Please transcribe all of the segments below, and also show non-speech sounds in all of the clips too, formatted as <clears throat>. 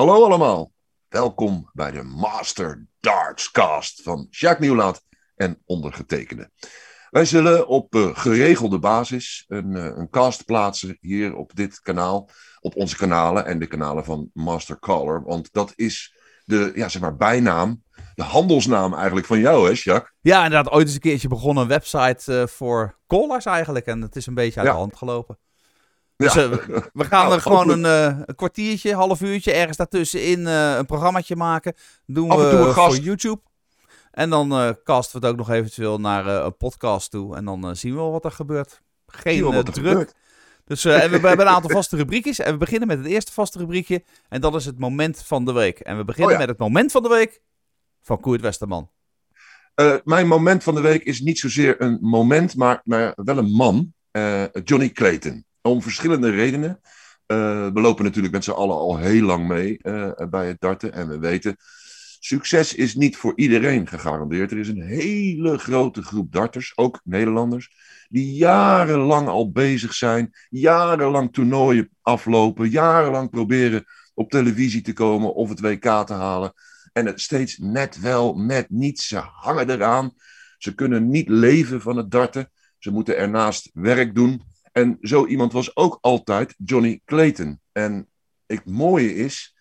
Hallo allemaal, welkom bij de Master Darts Cast van Jacques Nieuwlaat en ondergetekende. Wij zullen op uh, geregelde basis een, uh, een cast plaatsen hier op dit kanaal, op onze kanalen en de kanalen van Master Caller, want dat is de ja, zeg maar, bijnaam, de handelsnaam eigenlijk van jou, hè, Jacques? Ja, inderdaad, ooit eens een keertje begonnen een website uh, voor callers eigenlijk en het is een beetje uit ja. de hand gelopen. Dus uh, we gaan nou, er gewoon een, uh, een, kwartiertje, half uurtje, ergens daartussenin uh, een programmaatje maken. Doen we voor YouTube. En dan casten we het ook nog eventueel naar een podcast toe. En dan zien we wel wat er gebeurt. Geen wat er druk. Gebeurt. Dus en we hebben een aantal vaste rubriekjes. En we beginnen met het eerste vaste rubriekje. En dat is het moment van de week. En we beginnen oh ja. met het moment van de week van Koert Westerman. mijn moment van de week is niet zozeer een moment, maar, maar wel een man. Johnny Clayton. Om verschillende redenen. Uh, we lopen natuurlijk met z'n allen al heel lang mee uh, bij het darten. En we weten, succes is niet voor iedereen gegarandeerd. Er is een hele grote groep darters, ook Nederlanders, die jarenlang al bezig zijn. Jarenlang toernooien aflopen. Jarenlang proberen op televisie te komen of het WK te halen. En het steeds net wel, net niet. Ze hangen eraan. Ze kunnen niet leven van het darten. Ze moeten ernaast werk doen. En zo iemand was ook altijd Johnny Clayton. En het mooie is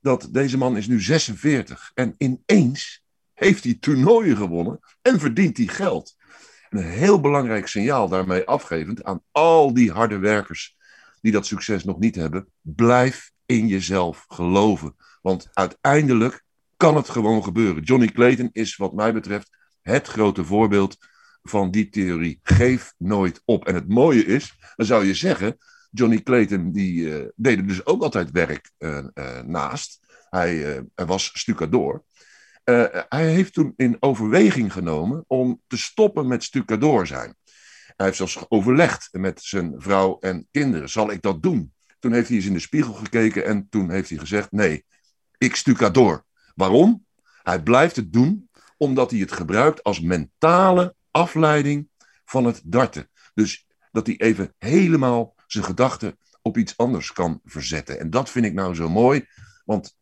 dat deze man is nu 46 en ineens heeft hij toernooien gewonnen en verdient hij geld. En een heel belangrijk signaal daarmee afgevend aan al die harde werkers die dat succes nog niet hebben. Blijf in jezelf geloven. Want uiteindelijk kan het gewoon gebeuren. Johnny Clayton is wat mij betreft het grote voorbeeld van die theorie. Geef nooit op. En het mooie is, dan zou je zeggen, Johnny Clayton die uh, deed er dus ook altijd werk uh, uh, naast. Hij, hij was stucadoor. hij heeft toen in overweging genomen om te stoppen met stucadoor zijn. Hij heeft zelfs overlegd met zijn vrouw en kinderen. Zal ik dat doen? Toen heeft hij eens in de spiegel gekeken en toen heeft hij gezegd: nee, ik stucadoor. Waarom? Hij blijft het doen omdat hij het gebruikt als mentale afleiding van het darten. Dus dat hij even helemaal zijn gedachten op iets anders kan verzetten. En dat vind ik nou zo mooi, want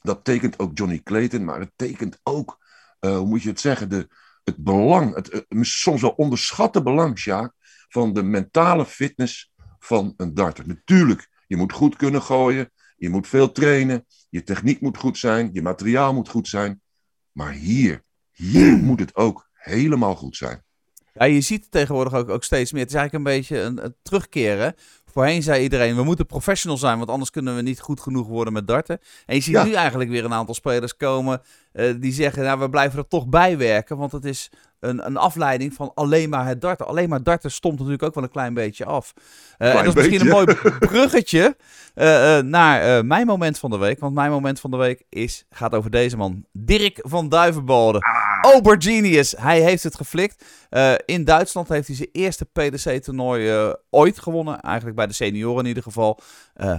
dat tekent ook Johnny Clayton, maar het tekent ook, uh, hoe moet je het zeggen, de, het belang, het uh, soms wel onderschatte belang, Sjaak, van de mentale fitness van een darter. Natuurlijk, je moet goed kunnen gooien, je moet veel trainen, je techniek moet goed zijn, je materiaal moet goed zijn. Maar hier, hier moet het ook helemaal goed zijn. Ja, je ziet het tegenwoordig ook, ook steeds meer. Het is eigenlijk een beetje een, een terugkeren. Voorheen zei iedereen, we moeten professional zijn, want anders kunnen we niet goed genoeg worden met darten. En je ziet ja. nu eigenlijk weer een aantal spelers komen uh, die zeggen, nou, we blijven er toch bij werken, want het is een, een afleiding van alleen maar het darten. Alleen maar darten stomt natuurlijk ook wel een klein beetje af. Uh, en dat is misschien een mooi <laughs> bruggetje uh, naar mijn moment van de week. Want mijn moment van de week is, gaat over deze man. Dirk van Duivenbode. Ah. Ober Genius. Hij heeft het geflikt. in Duitsland heeft hij zijn eerste PDC-toernooi ooit gewonnen. Eigenlijk bij de senioren in ieder geval.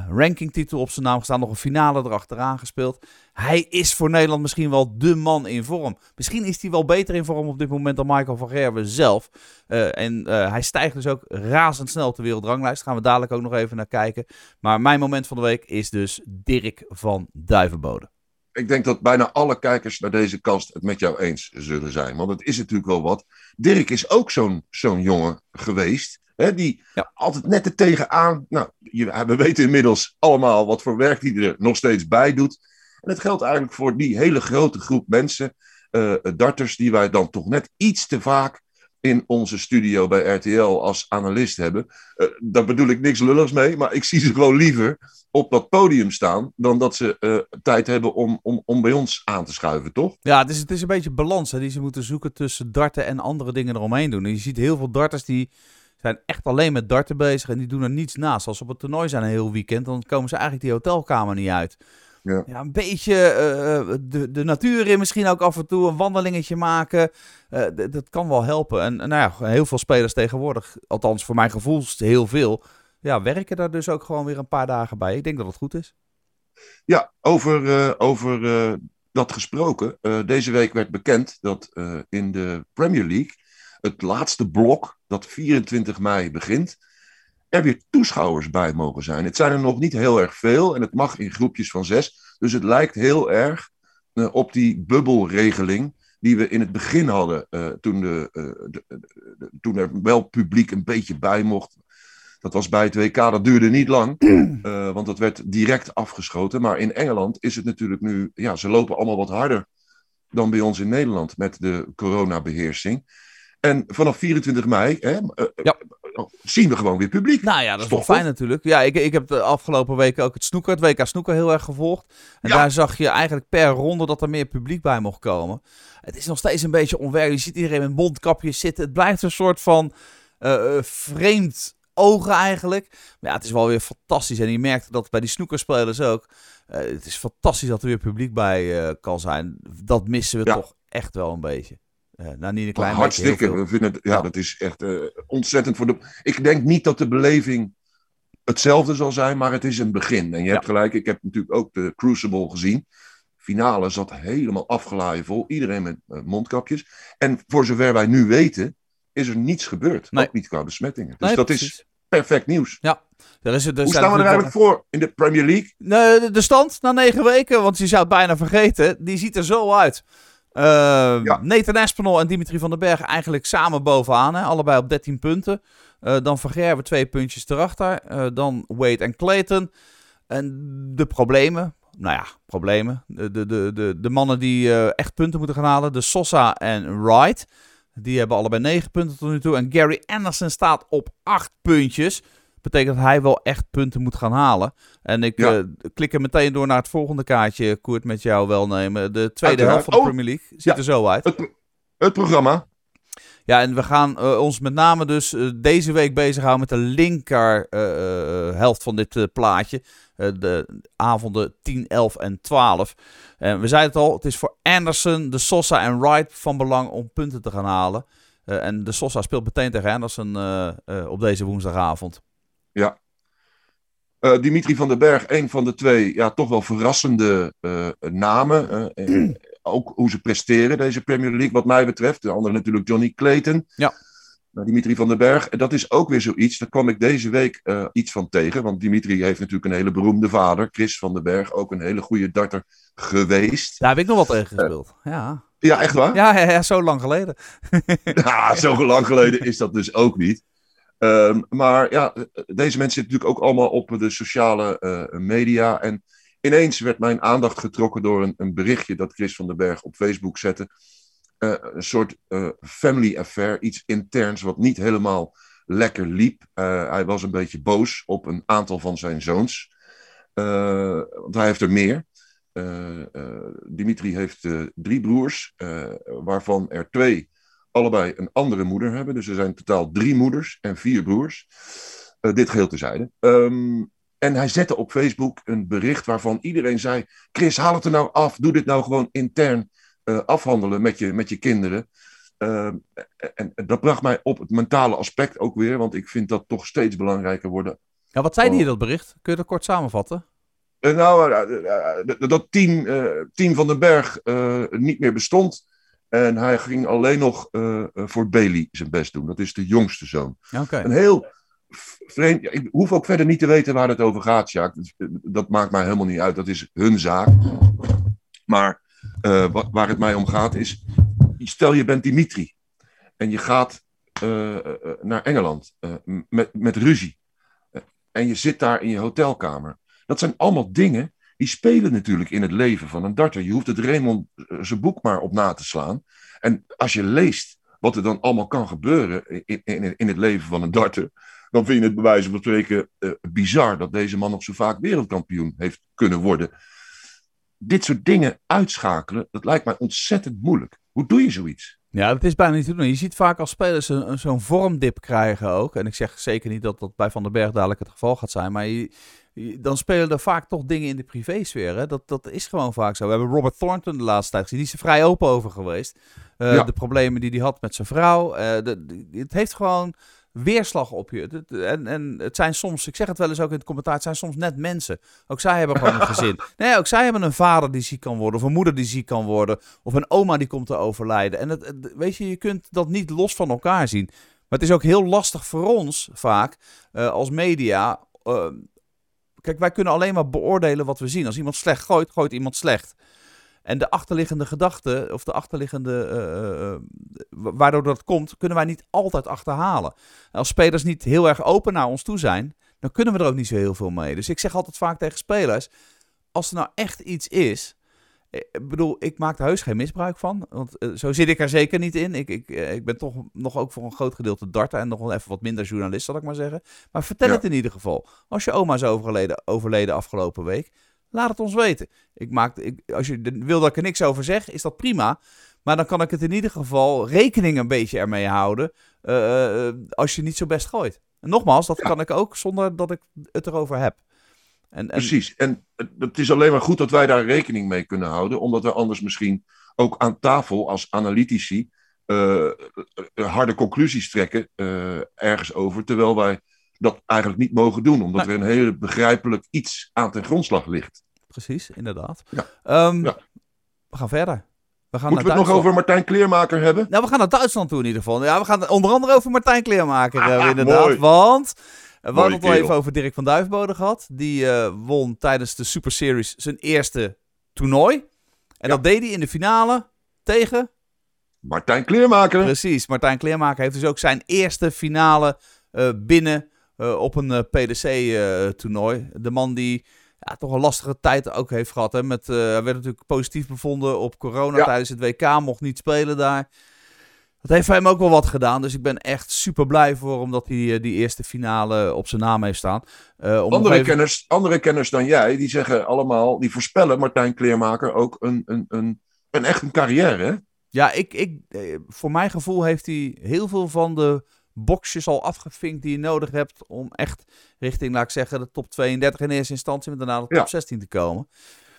rankingtitel op zijn naam gestaan. Nog een finale erachteraan gespeeld. Hij is voor Nederland misschien wel de man in vorm. Misschien is hij wel beter in vorm op dit moment dan Michael van Gerwen zelf. Uh, en uh, hij stijgt dus ook razendsnel op de wereldranglijst. Gaan we dadelijk ook nog even naar kijken. Maar mijn moment van de week is dus Dirk van Duivenbode. Ik denk dat bijna alle kijkers naar deze kast het met jou eens zullen zijn. Want het is natuurlijk wel wat. Dirk is ook zo'n zo'n jongen geweest. Hè, die ja. altijd net er tegenaan. Nou, je, we weten inmiddels allemaal wat voor werk hij er nog steeds bij doet. En het geldt eigenlijk voor die hele grote groep mensen, uh, darters, die wij dan toch net iets te vaak in onze studio bij RTL als analist hebben. Uh, daar bedoel ik niks lulligs mee, maar ik <laughs> zie ze gewoon liever op dat podium staan dan dat ze uh, tijd hebben om, om, om bij ons aan te schuiven, toch? Ja, het is, het is een beetje balans hè, die ze moeten zoeken tussen darten en andere dingen eromheen doen. En je ziet heel veel darters die zijn echt alleen met darten bezig en die doen er niets naast. Als ze op het toernooi zijn een heel weekend, dan komen ze eigenlijk die hotelkamer niet uit. Ja. ja. een beetje uh, de, de natuur in misschien ook af en toe, een wandelingetje maken. Uh, dat kan wel helpen. En nou ja, heel veel spelers tegenwoordig, althans voor mijn gevoel heel veel, ja, werken daar dus ook gewoon weer een paar dagen bij. Ik denk dat het goed is. Ja, over, uh, over dat gesproken. deze week werd bekend dat in de Premier League het laatste blok, dat 24 mei begint, er weer toeschouwers bij mogen zijn. Het zijn er nog niet heel erg veel en het mag in groepjes van zes. Dus het lijkt heel erg op die bubbelregeling die we in het begin hadden, toen, de, de, de, toen er wel publiek een beetje bij mocht. Dat was bij het WK, dat duurde niet lang, <clears throat> want dat werd direct afgeschoten. Maar in Engeland is het natuurlijk nu, ja, ze lopen allemaal wat harder dan bij ons in Nederland met de coronabeheersing. En vanaf 24 mei hè, eh, ja. Eh, zien we gewoon weer publiek. Nou ja, dat is wel fijn natuurlijk. Ja, ik, ik heb de afgelopen weken ook het snoeker, het WK snoeker heel erg gevolgd. En daar zag je eigenlijk per ronde dat er meer publiek bij mocht komen. Het is nog steeds een beetje onwerkelijk. Je ziet iedereen met mondkapjes zitten. Het blijft een soort van uh, vreemd ogen eigenlijk. Maar ja, het is wel weer fantastisch. En je merkt dat bij die snoekerspelers ook. het is fantastisch dat er weer publiek bij kan zijn. Dat missen we toch echt wel een beetje. Uh, nou, niet een klein Hartstikke. We vinden het, ja, dat is echt uh, ontzettend voor de. Ik denk niet dat de beleving hetzelfde zal zijn, maar het is een begin. En je hebt gelijk, ik heb natuurlijk ook de Crucible gezien. Finale zat helemaal afgelaaien vol. Iedereen met uh, mondkapjes. En voor zover wij nu weten, is er niets gebeurd. Nee. Ook niet qua besmettingen. Dus dat is perfect nieuws. Ja. Er is, Hoe staan we er eigenlijk voor in de Premier League? Nee, de stand na negen weken, want je zou het bijna vergeten, die ziet er zo uit. Uh, ja. Nathan Espinol en Dimitri van den Berg eigenlijk samen bovenaan. Hè? Allebei op 13 punten. Uh, dan Vergerwe twee puntjes erachter. Uh, dan Wade en Clayton. En de problemen. Nou ja, problemen. De, de, de, de, de mannen die echt punten moeten gaan halen. De Sosa en Wright. Die hebben allebei 9 punten tot nu toe. En Gary Anderson staat op 8 puntjes betekent dat hij wel echt punten moet gaan halen. En ik ja. uh, klik er meteen door naar het volgende kaartje, Koert, met jou welnemen. De tweede helft van de oh, Premier League ziet er zo uit. Het, het, programma. Ja, en we gaan uh, ons met name dus uh, deze week bezighouden met de linker helft van dit plaatje. de avonden 10, 11 en 12. En we zeiden het al, het is voor Anderson, de Sosa en Wright van belang om punten te gaan halen. en de Sosa speelt meteen tegen Anderson op deze woensdagavond. Ja. Uh, Dimitri van den Berg, een van de twee ja, toch wel verrassende uh, namen. Uh, ook hoe ze presteren, deze Premier League, wat mij betreft. De andere natuurlijk Johnny Clayton. Ja. Dimitri van den Berg, dat is ook weer zoiets. Daar kwam ik deze week iets van tegen. Want Dimitri heeft natuurlijk een hele beroemde vader, Chris van den Berg. Ook een hele goede darter geweest. Daar heb ik nog wat tegen gespeeld. ja. Ja, echt waar? Ja, ja, ja, zo lang geleden. <laughs> ja, zo lang geleden is dat dus ook niet. Um, maar ja, deze mensen zitten natuurlijk ook allemaal op de sociale uh, media. En ineens werd mijn aandacht getrokken door een, een, berichtje dat Chris van den Berg op Facebook zette. Uh, een soort family affair, iets interns wat niet helemaal lekker liep. hij was een beetje boos op een aantal van zijn zoons. want hij heeft er meer. Dimitri heeft drie broers, waarvan er twee allebei een andere moeder hebben. Dus er zijn totaal drie moeders en vier broers. Uh, dit geheel tezijde. Um, en hij zette op Facebook een bericht waarvan iedereen zei: Chris, haal het er nou af. Doe dit nou gewoon intern uh, afhandelen met je, met je kinderen. Uh, en, en, dat bracht mij op het mentale aspect ook weer, want ik vind dat toch steeds belangrijker worden. Ja, wat zei hij oh. in dat bericht? Kun je dat kort samenvatten? Uh, nou, dat team, team van den Berg niet meer bestond. En hij ging alleen nog uh, voor Bailey zijn best doen. Dat is de jongste zoon. Okay. Een heel vreemd. Ik hoef ook verder niet te weten waar het over gaat, Jacques. Eh, dat maakt mij helemaal niet uit. Dat is hun zaak. Maar uh, waar het mij om gaat is. Stel je bent Dimitri. En je gaat uh, naar Engeland met, met ruzie. en je zit daar in je hotelkamer. Dat zijn allemaal dingen die spelen natuurlijk in het leven van een darter. Je hoeft het Raymond eh, zijn boek maar op na te slaan. En als je leest wat er dan allemaal kan gebeuren in, in, in het leven van een darter, dan vind je het bij wijze van spreken uh, bizar dat deze man nog zo vaak wereldkampioen heeft kunnen worden. Dit soort dingen uitschakelen, dat lijkt mij ontzettend moeilijk. Hoe doe je zoiets? Ja, dat is bijna niet te doen. Je ziet vaak als spelers zo'n vormdip krijgen ook. En ik zeg zeker niet dat dat bij Van den Berg dadelijk het geval gaat zijn. Maar je, dan spelen er vaak toch dingen in de privésfeer. Hè? Dat, dat is gewoon vaak zo. We hebben Robert Thornton de laatste tijd gezien. Die is er vrij open over geweest. Uh, De problemen die hij had met zijn vrouw. Uh, de, het heeft gewoon weerslag op je. En, en het zijn soms, ik zeg het wel eens ook in het commentaar, het zijn soms net mensen. Ook zij hebben gewoon een <laughs> gezin. Nee, ook zij hebben een vader die ziek kan worden, of een moeder die ziek kan worden, of een oma die komt te overlijden. En het, weet je, je kunt dat niet los van elkaar zien. Maar het is ook heel lastig voor ons vaak uh, als media kijk, wij kunnen alleen maar beoordelen wat we zien. Als iemand slecht gooit, gooit iemand slecht. En de achterliggende gedachte, of de achterliggende, uh, waardoor dat komt, kunnen wij niet altijd achterhalen. Als spelers niet heel erg open naar ons toe zijn, dan kunnen we er ook niet zo heel veel mee. Dus ik zeg altijd vaak tegen spelers, als er nou echt iets is, ik bedoel, ik maak er heus geen misbruik van. Want zo zit ik er zeker niet in. Ik, ik, ik ben toch nog ook voor een groot gedeelte darter en nog wel even wat minder journalist, zal ik maar zeggen. Maar vertel het in ieder geval. Als je oma is overleden, overleden afgelopen week, Laat het ons weten. Ik maak, ik, als je wil dat ik er niks over zeg, is dat prima. Maar dan kan ik het in ieder geval rekening een beetje ermee houden. Uh, als je niet zo best gooit. En nogmaals, dat kan ik ook zonder dat ik het erover heb. En, en... Precies. En het is alleen maar goed dat wij daar rekening mee kunnen houden. Omdat we anders misschien ook aan tafel als analytici uh, harde conclusies trekken ergens over. Terwijl wij dat eigenlijk niet mogen doen, omdat er een heel begrijpelijk iets aan ten grondslag ligt. Precies, inderdaad. Ja. Ehm, ja. We gaan verder. We gaan Moeten we het nog over Martijn Kleermaker hebben? Nou, we gaan naar Duitsland toe in ieder geval. Ja, we gaan onder andere over Martijn Kleermaker <laughs> hebben, inderdaad. Want we hadden het al even over Dirk van Duivenbode gehad. Die uh, won tijdens de Super Series zijn eerste toernooi. En dat deed hij in de finale tegen... Martijn Kleermaker. Precies, Martijn Kleermaker heeft dus ook zijn eerste finale uh, binnen uh, op een eh, PDC-toernooi. Eh, de man die ja, toch een lastige tijd ook heeft gehad. Hè, met, hij werd natuurlijk positief bevonden op corona tijdens het WK, mocht niet spelen daar. Dat heeft hem ook wel wat gedaan. Dus ik ben echt super blij voor omdat hij die eerste finale op zijn naam heeft staan. andere, even... kenners, andere kenners dan jij, die zeggen allemaal, die voorspellen Martijn Kleermaker ook een, een, een, een echt een carrière. Hè? Ja, ik, ik, voor mijn gevoel heeft hij heel veel van de boxjes al afgevinkt die je nodig hebt om echt richting, laat ik zeggen, de top 32 in eerste instantie, met daarna de top 16 te komen.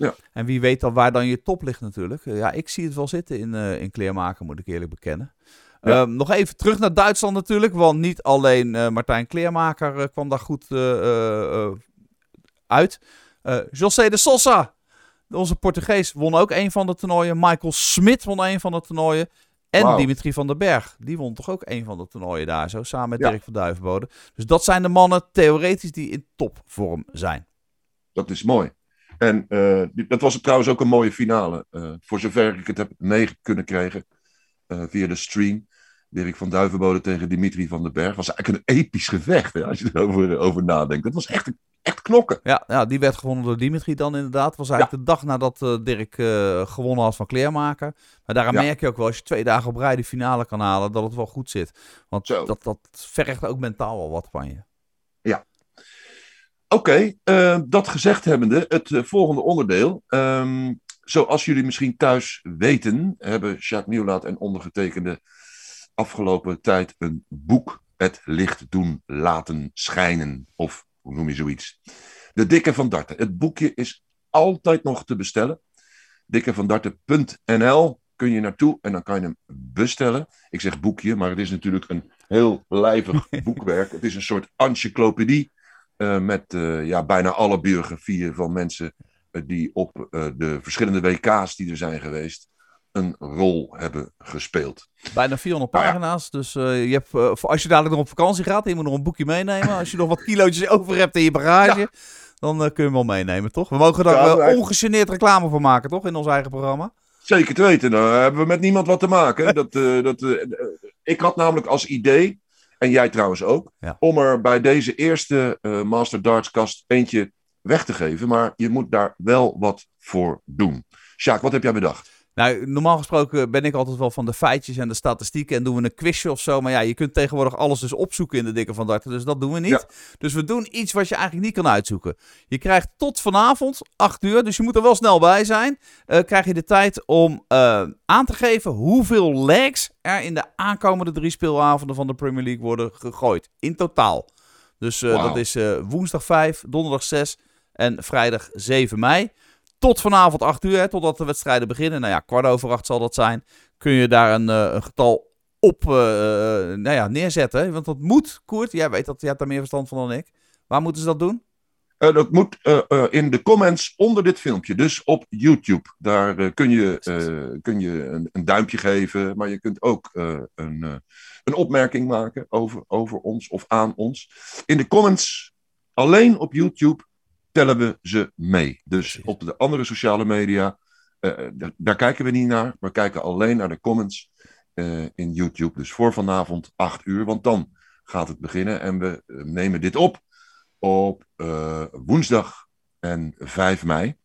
Ja. En wie weet dan waar dan je top ligt natuurlijk. Ja, ik zie het wel zitten in, uh, in kleermaken, moet ik eerlijk bekennen. Ehm, nog even terug naar Duitsland natuurlijk, want niet alleen uh, Martijn Kleermaker uh, kwam daar goed uit. José de Sosa, onze Portugees, won ook een van de toernooien. Michael Smit won een van de toernooien. En Dimitri van den Berg, die won toch ook een van de toernooien daar zo, samen met Dirk van Duivenbode. Dus dat zijn de mannen theoretisch die in topvorm zijn. Dat is mooi. En uh, dat was trouwens ook een mooie finale. Uh, voor zover ik het heb mee kunnen krijgen uh, via de stream. Dirk van Duivenbode tegen Dimitri van den Berg. was eigenlijk een episch gevecht, hè, als je <laughs> erover over nadenkt. Dat was echt een echt knokken. Ja, ja, die werd gewonnen door Dimitri dan inderdaad. was eigenlijk de dag nadat Dirk gewonnen had van Kleermaker. Maar daaraan merk je ook wel, als je twee dagen op rij de finale kan halen, dat het wel goed zit. Want dat, dat vergt ook mentaal wel wat van je. Oké, uh, dat gezegd hebbende, het volgende onderdeel. Um, zoals jullie misschien thuis weten, hebben Jacques Nieuwlaat en ondergetekende afgelopen tijd een boek, Het licht doen laten schijnen. Of hoe noem je zoiets? De Dikke van Darten. Het boekje is altijd nog te bestellen. Dikkevandarten.nl kun je naartoe en dan kan je hem bestellen. Ik zeg boekje, maar het is natuurlijk een heel lijvig <laughs> boekwerk. Het is een soort encyclopedie met uh, ja, bijna alle biografieën van mensen uh, die op de verschillende WK's die er zijn geweest een rol hebben gespeeld. Bijna 400 pagina's. Dus uh, je hebt, uh, als je dadelijk nog op vakantie gaat, je moet nog een boekje meenemen. Als je nog wat kilootjes <laughs> over hebt in je bagage, dan uh, kun je hem wel meenemen, toch? We mogen daar ja, ongegeneerd reclame voor maken, toch? In ons eigen programma. Zeker te weten. Dan hebben we met niemand wat te maken. dat, dat, ik had namelijk als idee, en jij trouwens ook, om er bij deze eerste Master Darts kast eentje weg te geven. Maar je moet daar wel wat voor doen. Sjaak, wat heb jij bedacht? Nou, normaal gesproken ben ik altijd wel van de feitjes en de statistieken en doen we een quizje of zo. Maar ja, je kunt tegenwoordig alles dus opzoeken in de Dikke van Darten, dus dat doen we niet. Dus we doen iets wat je eigenlijk niet kan uitzoeken. Je krijgt tot vanavond, 8 uur, dus je moet er wel snel bij zijn, uh, krijg je de tijd om uh, aan te geven hoeveel legs er in de aankomende drie speelavonden van de Premier League worden gegooid. In totaal. Dus uh, wow. dat is woensdag 5, donderdag 6 en vrijdag 7 mei tot vanavond 8 uur, hè, totdat de wedstrijden beginnen. Nou ja, kwart over acht zal dat zijn. Kun je daar een, uh, een getal op uh, nou ja, neerzetten. Want dat moet, Koert. Jij weet dat, jij hebt daar meer verstand van dan ik. Waar moeten ze dat doen? Uh, dat moet in de comments onder dit filmpje, dus op YouTube. Daar kun je, kun je een, een, duimpje geven, maar je kunt ook een, een opmerking maken over, over ons of aan ons. In de comments, alleen op YouTube, tellen we ze mee. Dus op de andere sociale media, uh, daar, daar, kijken we niet naar. We kijken alleen naar de comments uh, in YouTube. Dus voor vanavond 8 uur, want dan gaat het beginnen. En we nemen dit op op uh, woensdag en 5 mei.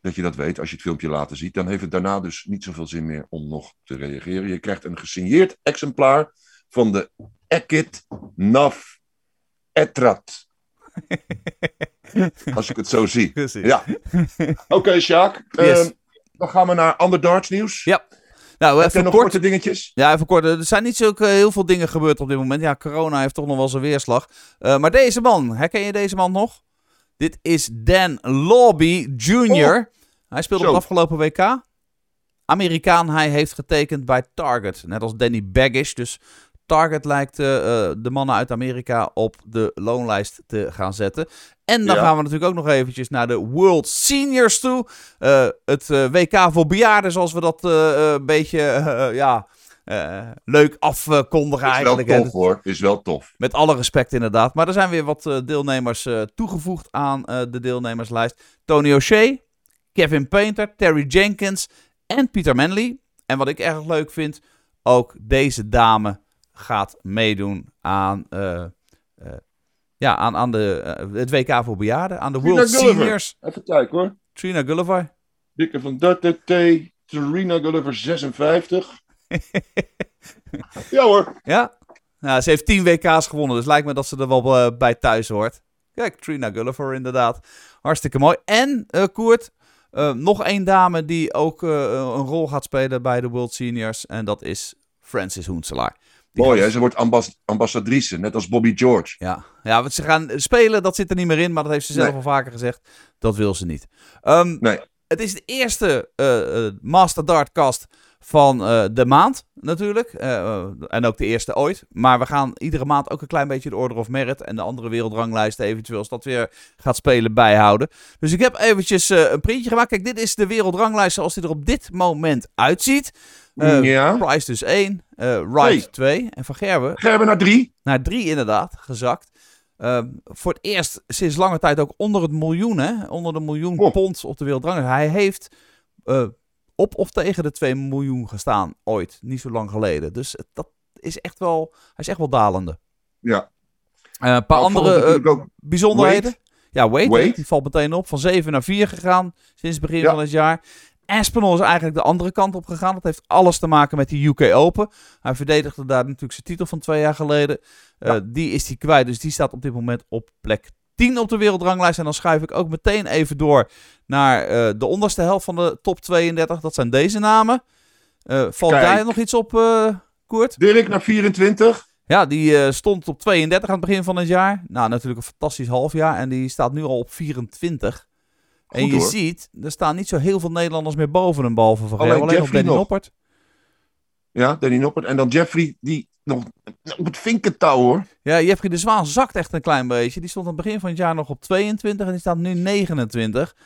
Dat je dat weet als je het filmpje later ziet. Dan heeft het daarna dus niet zoveel zin meer om nog te reageren. Je krijgt een gesigneerd exemplaar van de Ekit Nav Etrat. <laughs> <laughs> Als ik het zo zie. Precies. Ja. Oké, okay, Sjaak. Yes. Uh, dan gaan we naar ander darts nieuws. Ja. Nou, even nog kort. korte dingetjes? Ja, even kort. Er zijn niet zo eh, heel veel dingen gebeurd op dit moment. Ja, corona heeft toch nog wel zijn weerslag. Uh, maar deze man, herken je deze man nog? Dit is Dan Lobby Jr. Oh. Hij speelde op het afgelopen WK. Amerikaan, hij heeft getekend bij Target. Net als Danny Baggish. Dus Target lijkt uh, de mannen uit Amerika op de loonlijst te gaan zetten. En dan Ja. gaan we natuurlijk ook nog eventjes naar de World Seniors toe. Uh, het uh, WK voor bejaarden, zoals we dat een beetje <laughs> ja, leuk afkondigen Is wel eigenlijk. hè. tof hoor. Is wel tof. Met alle respect inderdaad. Maar er zijn weer wat deelnemers toegevoegd aan de deelnemerslijst. Tony O'Shea, Kevin Painter, Terry Jenkins en Pieter Manley. En wat ik erg leuk vind, ook deze dame gaat meedoen aan, uh, ja, aan, aan de, uh, het WK voor bejaarden. Aan de Trina World Gulliver. Seniors. Even kijken hoor. Trina Gulliver. Dikke van DTT, Serena Gulliver 56. <laughs> ja hoor. Ja. Nou, ze heeft 10 WK's gewonnen, dus lijkt me dat ze er wel bij thuis hoort. Kijk, Trina Gulliver inderdaad. Hartstikke mooi. En, uh, Koert, uh, nog één dame die ook uh, een rol gaat spelen bij de World Seniors. En dat is Francis Hoenselaar. Mooi hè, ze wordt ambas- ambassadrice, net als Bobby George. Ja. ja, want ze gaan spelen, dat zit er niet meer in. Maar dat heeft ze zelf Nee. al vaker gezegd. Dat wil ze niet. Ehm, Nee. Het is de eerste eh, eh, Master Dartcast van eh, de maand, natuurlijk. Eh, eh, en ook de eerste ooit. Maar we gaan iedere maand ook een klein beetje de Order of Merit en de andere wereldranglijsten eventueel, als dat weer gaat spelen, bijhouden. Dus ik heb eventjes een printje gemaakt. Kijk, dit is de wereldranglijst zoals die er op dit moment uitziet. Ja. Price dus 1, eh Wright Hey. 2 en Van Gerwen Gerben naar drie. naar 3 inderdaad, gezakt. Voor het eerst sinds lange tijd ook onder het miljoen, hè? Onder de miljoen Oh. pond op de wereldranglijst. Hij heeft op of tegen de 2 miljoen gestaan ooit, niet zo lang geleden. Dus dat is echt wel, hij is echt wel dalende. Ja. Eh, een paar andere eh, bijzonderheden. Ja, Wade, Wade. die valt meteen op. Van 7 naar 4 gegaan sinds het begin Ja. van het jaar. Aspinall is eigenlijk de andere kant op gegaan. Dat heeft alles te maken met die UK Open. Hij verdedigde daar natuurlijk zijn titel van twee jaar geleden. Eh, die is hij kwijt, dus die staat op dit moment op plek 10 op de wereldranglijst. En dan schuif ik ook meteen even door naar eh, de onderste helft van de top 32. Dat zijn deze namen. Eh, valt Kijk. daar nog iets op, eh, Koert? Dirk naar 24. Ja, die stond op 32 aan het begin van het jaar. Nou, natuurlijk een fantastisch halfjaar. En die staat nu al op 24. en je hoor. ziet, er staan niet zo heel veel Nederlanders meer boven hem, behalve Van Alleen. Alleen nog Danny. Noppert. Ja, Danny Noppert. En dan Jeffrey, die nog op het vinkentouw hoor. Ja, Jeffrey de Zwaan zakt echt een klein beetje. Die stond aan het begin van het jaar nog op 22 en die staat nu 29.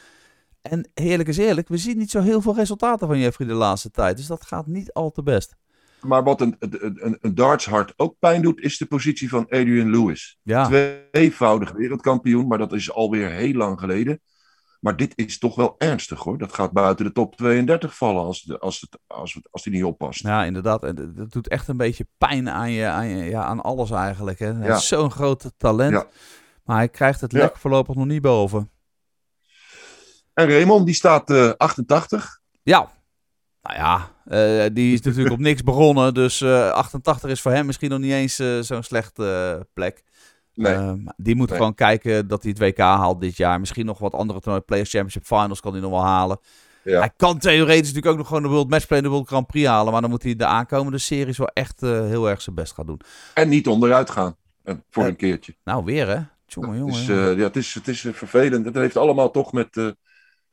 En eerlijk is eerlijk, we zien niet zo heel veel resultaten van Jeffrey de laatste tijd. Dus dat gaat niet al te best. Maar wat een, een, een, een dartshart ook pijn doet, is de positie van Adrian Lewis. Ja, Tweevoudig wereldkampioen, maar dat is alweer heel lang geleden. Maar dit is toch wel ernstig hoor. Dat gaat buiten de top 32 vallen als, de, als, het, als, het, als die niet oppast. ja inderdaad. En dat- doet echt een beetje pijn aan, je, aan, je, ja, aan alles eigenlijk. Hè. Hij Ja. is zo'n groot talent. Ja. Maar hij krijgt het lek voorlopig nog niet boven. En Raymond, die staat eh 88. Ja, nou ja, eh, die is natuurlijk op niks begonnen. Dus eh, 88 is voor hem misschien nog niet eens eh, zo'n slechte eh, plek. Nee. Eh, maar die moet Nee. gewoon kijken dat hij het WK haalt dit jaar. Misschien nog wat andere toernooien. Players Championship Finals kan hij nog wel halen. Ja. Hij kan theoretisch natuurlijk ook nog gewoon de World Matchplay en de World Grand Prix halen. Maar dan moet hij de aankomende series wel echt eh, heel erg zijn best gaan doen. En niet onderuit gaan. En voor Eh, een keertje. Nou, weer hè? Jongen, jongen. Jongen. eh, ja, het is, het is eh, vervelend. Het heeft allemaal toch met, eh,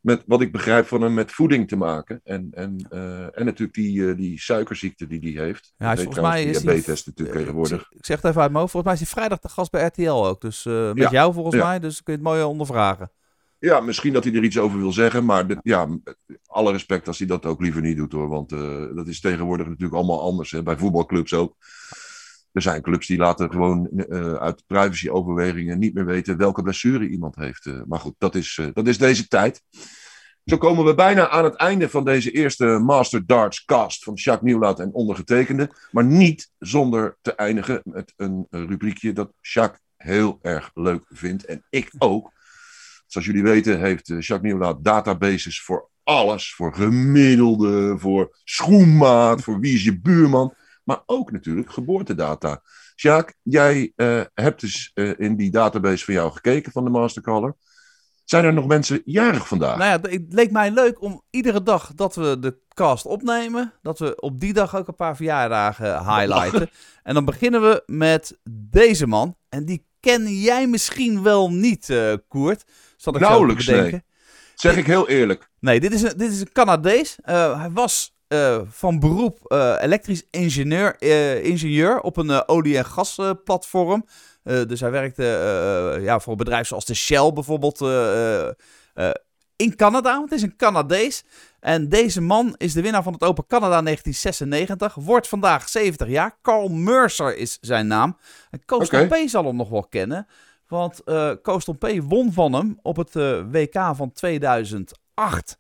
met wat ik begrijp van hem, met voeding te maken. En, en, eh, en natuurlijk die, eh, die suikerziekte die hij heeft. Ja, hij is volgens mij is diabetes natuurlijk Eh, tegenwoordig. Ik, ik zeg het even uit mijn hoofd. Volgens mij is hij vrijdag de gast bij RTL ook. Dus eh, met Ja. jou volgens Ja. mij. Dus kun je het mooi ondervragen. Ja, misschien dat hij er iets over wil zeggen, maar de- ja, alle respect als hij dat ook liever niet doet hoor. Want dat is tegenwoordig natuurlijk allemaal anders, hè, bij voetbalclubs ook. Er zijn clubs die laten gewoon uh, uit privacyoverwegingen niet meer weten welke blessure iemand heeft. Uh, maar goed, dat is, uh, dat is deze tijd. Zo komen we bijna aan het einde van deze eerste Master Darts cast van Jacques Nieuwlaat en ondergetekende. Maar niet zonder te eindigen met een rubriekje dat Jacques heel erg leuk vindt. En ik ook. Zoals jullie weten heeft Jacques Nieuwlaat databases voor alles. Voor gemiddelde, voor schoenmaat, voor wie is je buurman. Maar ook natuurlijk geboortedata. Jacques, jij uh, hebt dus uh, in die database van jou gekeken van de Mastercaller. Zijn er nog mensen jarig vandaag? Nou ja, het leek mij leuk om iedere dag dat we de cast opnemen, dat we op die dag ook een paar verjaardagen highlighten. <laughs> en dan beginnen we met deze man. En die ken jij misschien wel niet, uh, Koert. Zal ik Nauwelijks, nee. Zeg ik heel eerlijk. Nee, dit is een, dit is een Canadees. Uh, hij was uh, van beroep uh, elektrisch ingenieur, ingenieur op een olie- en gasplatform. dus hij werkte ja, voor bedrijven zoals de Shell bijvoorbeeld in Canada. Het is een Canadees. En deze man is de winnaar van het Open Canada 1996. Wordt vandaag 70 jaar. Carl Mercer is zijn naam. En Koos okay. P zal hem nog wel kennen. Want uh, Koos P won van hem op het uh, WK van 2008.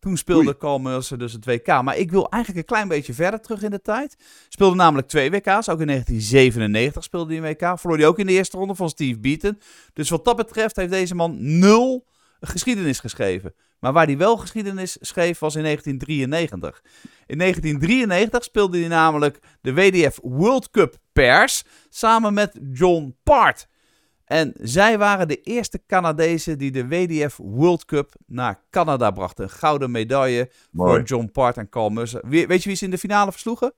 Toen speelde Carl Mercer dus het WK. Maar ik wil eigenlijk een klein beetje verder terug in de tijd. Speelde namelijk twee WK's. Ook in 1997 speelde hij een WK. Verloor hij ook in de eerste ronde van Steve Beaton. Dus wat dat betreft heeft deze man nul geschiedenis geschreven. Maar waar hij wel geschiedenis schreef was in 1993. In 1993 speelde hij namelijk de WDF World Cup Pairs samen met John Part. En zij waren de eerste Canadezen die de WDF World Cup naar Canada brachten. Een gouden medaille Mooi. voor John Part en Carl Musser. Weet je wie ze in de finale versloegen?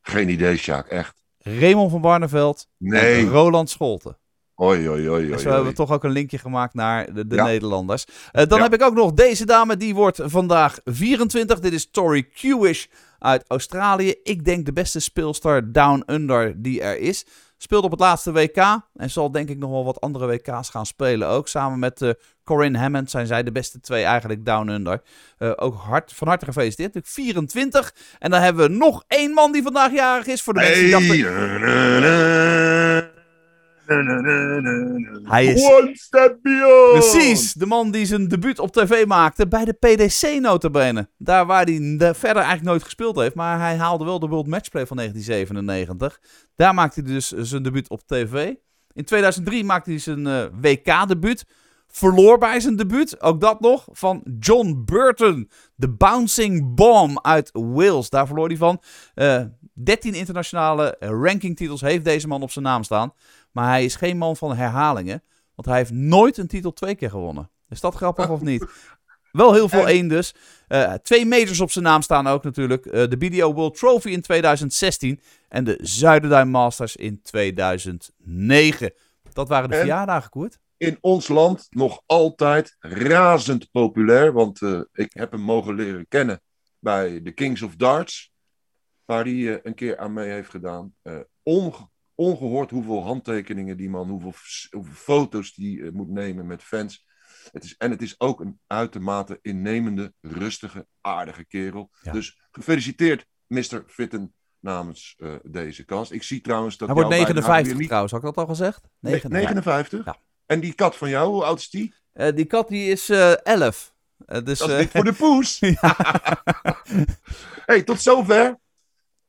Geen idee, Sjaak, echt. Raymond van Barneveld nee. en Roland Scholten. Oei, oei, oei, oei. Zo hebben we toch ook een linkje gemaakt naar de, de ja. Nederlanders. Uh, dan ja. heb ik ook nog deze dame, die wordt vandaag 24. Dit is Tori Kewish uit Australië. Ik denk de beste speelster Down Under die er is. Speelt op het laatste WK en zal denk ik nog wel wat andere WK's gaan spelen ook. Samen met uh, Corinne Hammond zijn zij de beste twee eigenlijk down under. Uh, ook hard, van harte gefeliciteerd. 24. En dan hebben we nog één man die vandaag jarig is. Voor de mensen die dachten... Hij is One step beyond. Precies, de man die zijn debuut op tv maakte bij de PDC notabene. Daar waar hij verder eigenlijk nooit gespeeld heeft, maar hij haalde wel de World Matchplay van 1997. Daar maakte hij dus zijn debuut op tv. In 2003 maakte hij zijn uh, WK-debuut. Verloor bij zijn debuut, ook dat nog, van John Burton. De Bouncing Bomb uit Wales. Daar verloor hij van. Uh, 13 internationale rankingtitels heeft deze man op zijn naam staan. Maar hij is geen man van herhalingen. Want hij heeft nooit een titel twee keer gewonnen. Is dat grappig of niet? <laughs> Wel heel veel één dus. Uh, twee majors op zijn naam staan ook natuurlijk. Uh, de BDO World Trophy in 2016 en de Zuiderduin Masters in 2009. Dat waren de en verjaardagen, Koert. In ons land nog altijd razend populair. Want uh, ik heb hem mogen leren kennen bij de Kings of Darts. Waar hij een keer aan mee heeft gedaan. Onge ongehoord hoeveel handtekeningen die man, hoeveel, hoeveel foto's die uh, moet nemen met fans. Het is, en het is ook een uitermate innemende, rustige, aardige kerel. Ja. Dus gefeliciteerd, Mr. Fitten, namens uh, deze kast. Ik zie trouwens dat. Hij wordt 59 niet... trouwens, had ik dat al gezegd? 59. 59? Ja. En die kat van jou, hoe oud is die? Uh, die kat die is 11. dus, dat is niet voor de poes. <laughs> <laughs> hey, tot zover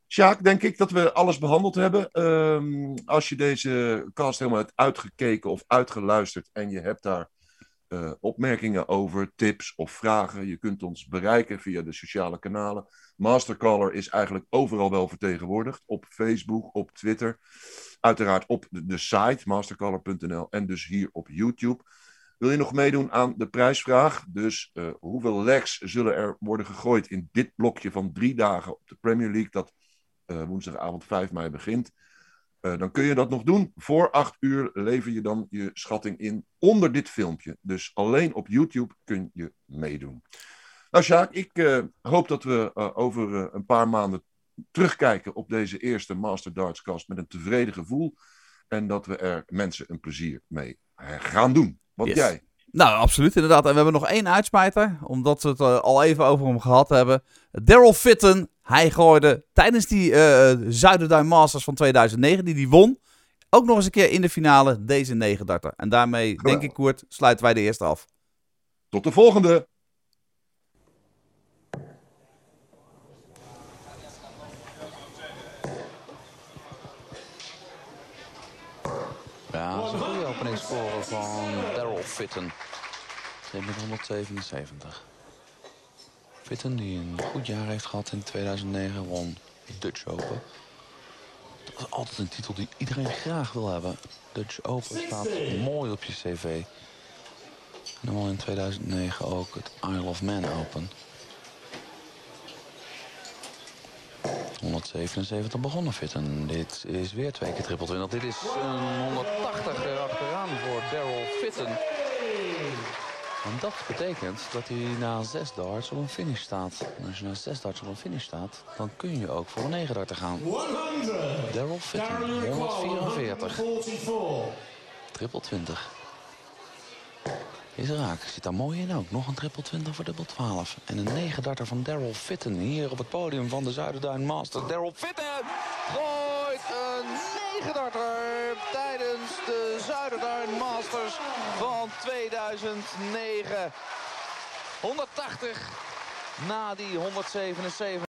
Sjaak, denk ik dat we alles behandeld hebben. Um, als je deze cast helemaal hebt uitgekeken of uitgeluisterd en je hebt daar uh, opmerkingen over, tips of vragen, je kunt ons bereiken via de sociale kanalen. Mastercaller is eigenlijk overal wel vertegenwoordigd. Op Facebook, op Twitter. Uiteraard op de, site mastercaller.nl en dus hier op YouTube. Wil je nog meedoen aan de prijsvraag? Dus uh, hoeveel legs zullen er worden gegooid in dit blokje van drie dagen op de Premier League? Dat woensdagavond 5 mei begint. Uh, dan kun je dat nog doen. Voor 8 uur lever je dan je schatting in onder dit filmpje. Dus alleen op YouTube kun je meedoen. Nou, Sjaak, ik uh, hoop dat we over een paar maanden terugkijken op deze eerste Master Darts Cast met een tevreden gevoel. En dat we er mensen een plezier mee gaan doen. Wat yes. jij? Nou, absoluut, inderdaad. En we hebben nog één uitsmijter, omdat we het al even over hem gehad hebben. Daryl Fitten, Hij gooide tijdens die uh, Zuiderduin Masters van 2009, die die won, ook nog eens een keer in de finale deze 39. En daarmee, denk ik, Koert, sluiten wij de eerste af. Tot de volgende! Ja, dat is een goede openingsscore van Daryl Fitten. Met 177. Fitten, die een goed jaar heeft gehad in 2009, won Dutch Open. Dat is altijd een titel die iedereen graag wil hebben. Dutch Open staat mooi op je cv. En dan in 2009 ook het Isle of Man Open. 177 begonnen Fitten. Dit is weer twee keer triple 20. Dit is een 180 achteraan voor Daryl Fitten. En dat betekent dat hij na zes darts op een finish staat. En als je na zes darts op een finish staat, dan kun je ook voor een 9 darten gaan. Daryl Fitten, 144. Triple 20. Is raak. Zit daar mooi in ook. Nog een triple 20 voor dubbel 12. En een 9 darter van Daryl Fitten hier op het podium van de Zuiderduin Masters. Daryl Fitten gooit een 9 darter Zuiderduin Masters van 2009. 180 na die 177.